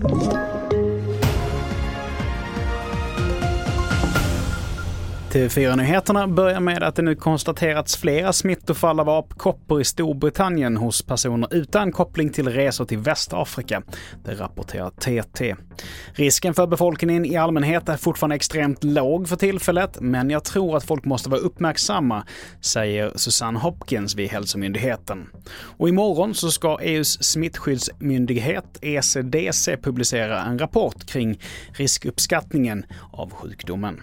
you TV4-nyheterna börjar med att det nu konstaterats flera smittofall av apkoppor i Storbritannien hos personer utan koppling till resor till Västafrika. Det rapporterar TT. Risken för befolkningen i allmänhet är fortfarande extremt låg för tillfället, men jag tror att folk måste vara uppmärksamma, säger Susanne Hopkins vid Hälsomyndigheten. Och imorgon så ska EUs smittskyddsmyndighet ECDC publicera en rapport kring riskuppskattningen av sjukdomen.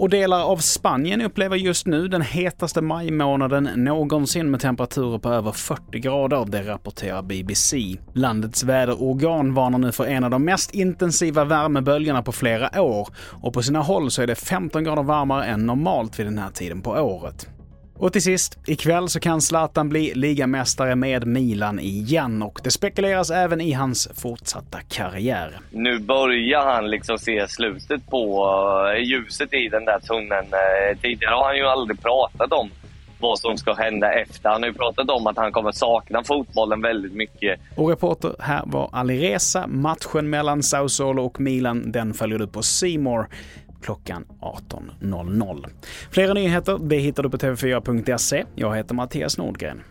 Och delar av Spanien upplever just nu den hetaste majmånaden någonsin med temperaturer på över 40 grader, det rapporterar BBC. Landets väderorgan varnar nu för en av de mest intensiva värmeböljorna på flera år och på sina håll så är det 15 grader varmare än normalt vid den här tiden på året. Och till sist, ikväll så kan Zlatan bli ligamästare med Milan igen och det spekuleras även i hans fortsatta karriär. Nu börjar han liksom se slutet på uh, ljuset i den där tunneln. Uh, tidigare har han ju aldrig pratat om vad som ska hända efter. Han har ju pratat om att han kommer sakna fotbollen väldigt mycket. Och reporter här var Ali Reza. Matchen mellan Sao Solo och Milan, den följer du på Simor klockan 18.00. Flera nyheter det hittar du på tv4.se. Jag heter Mattias Nordgren.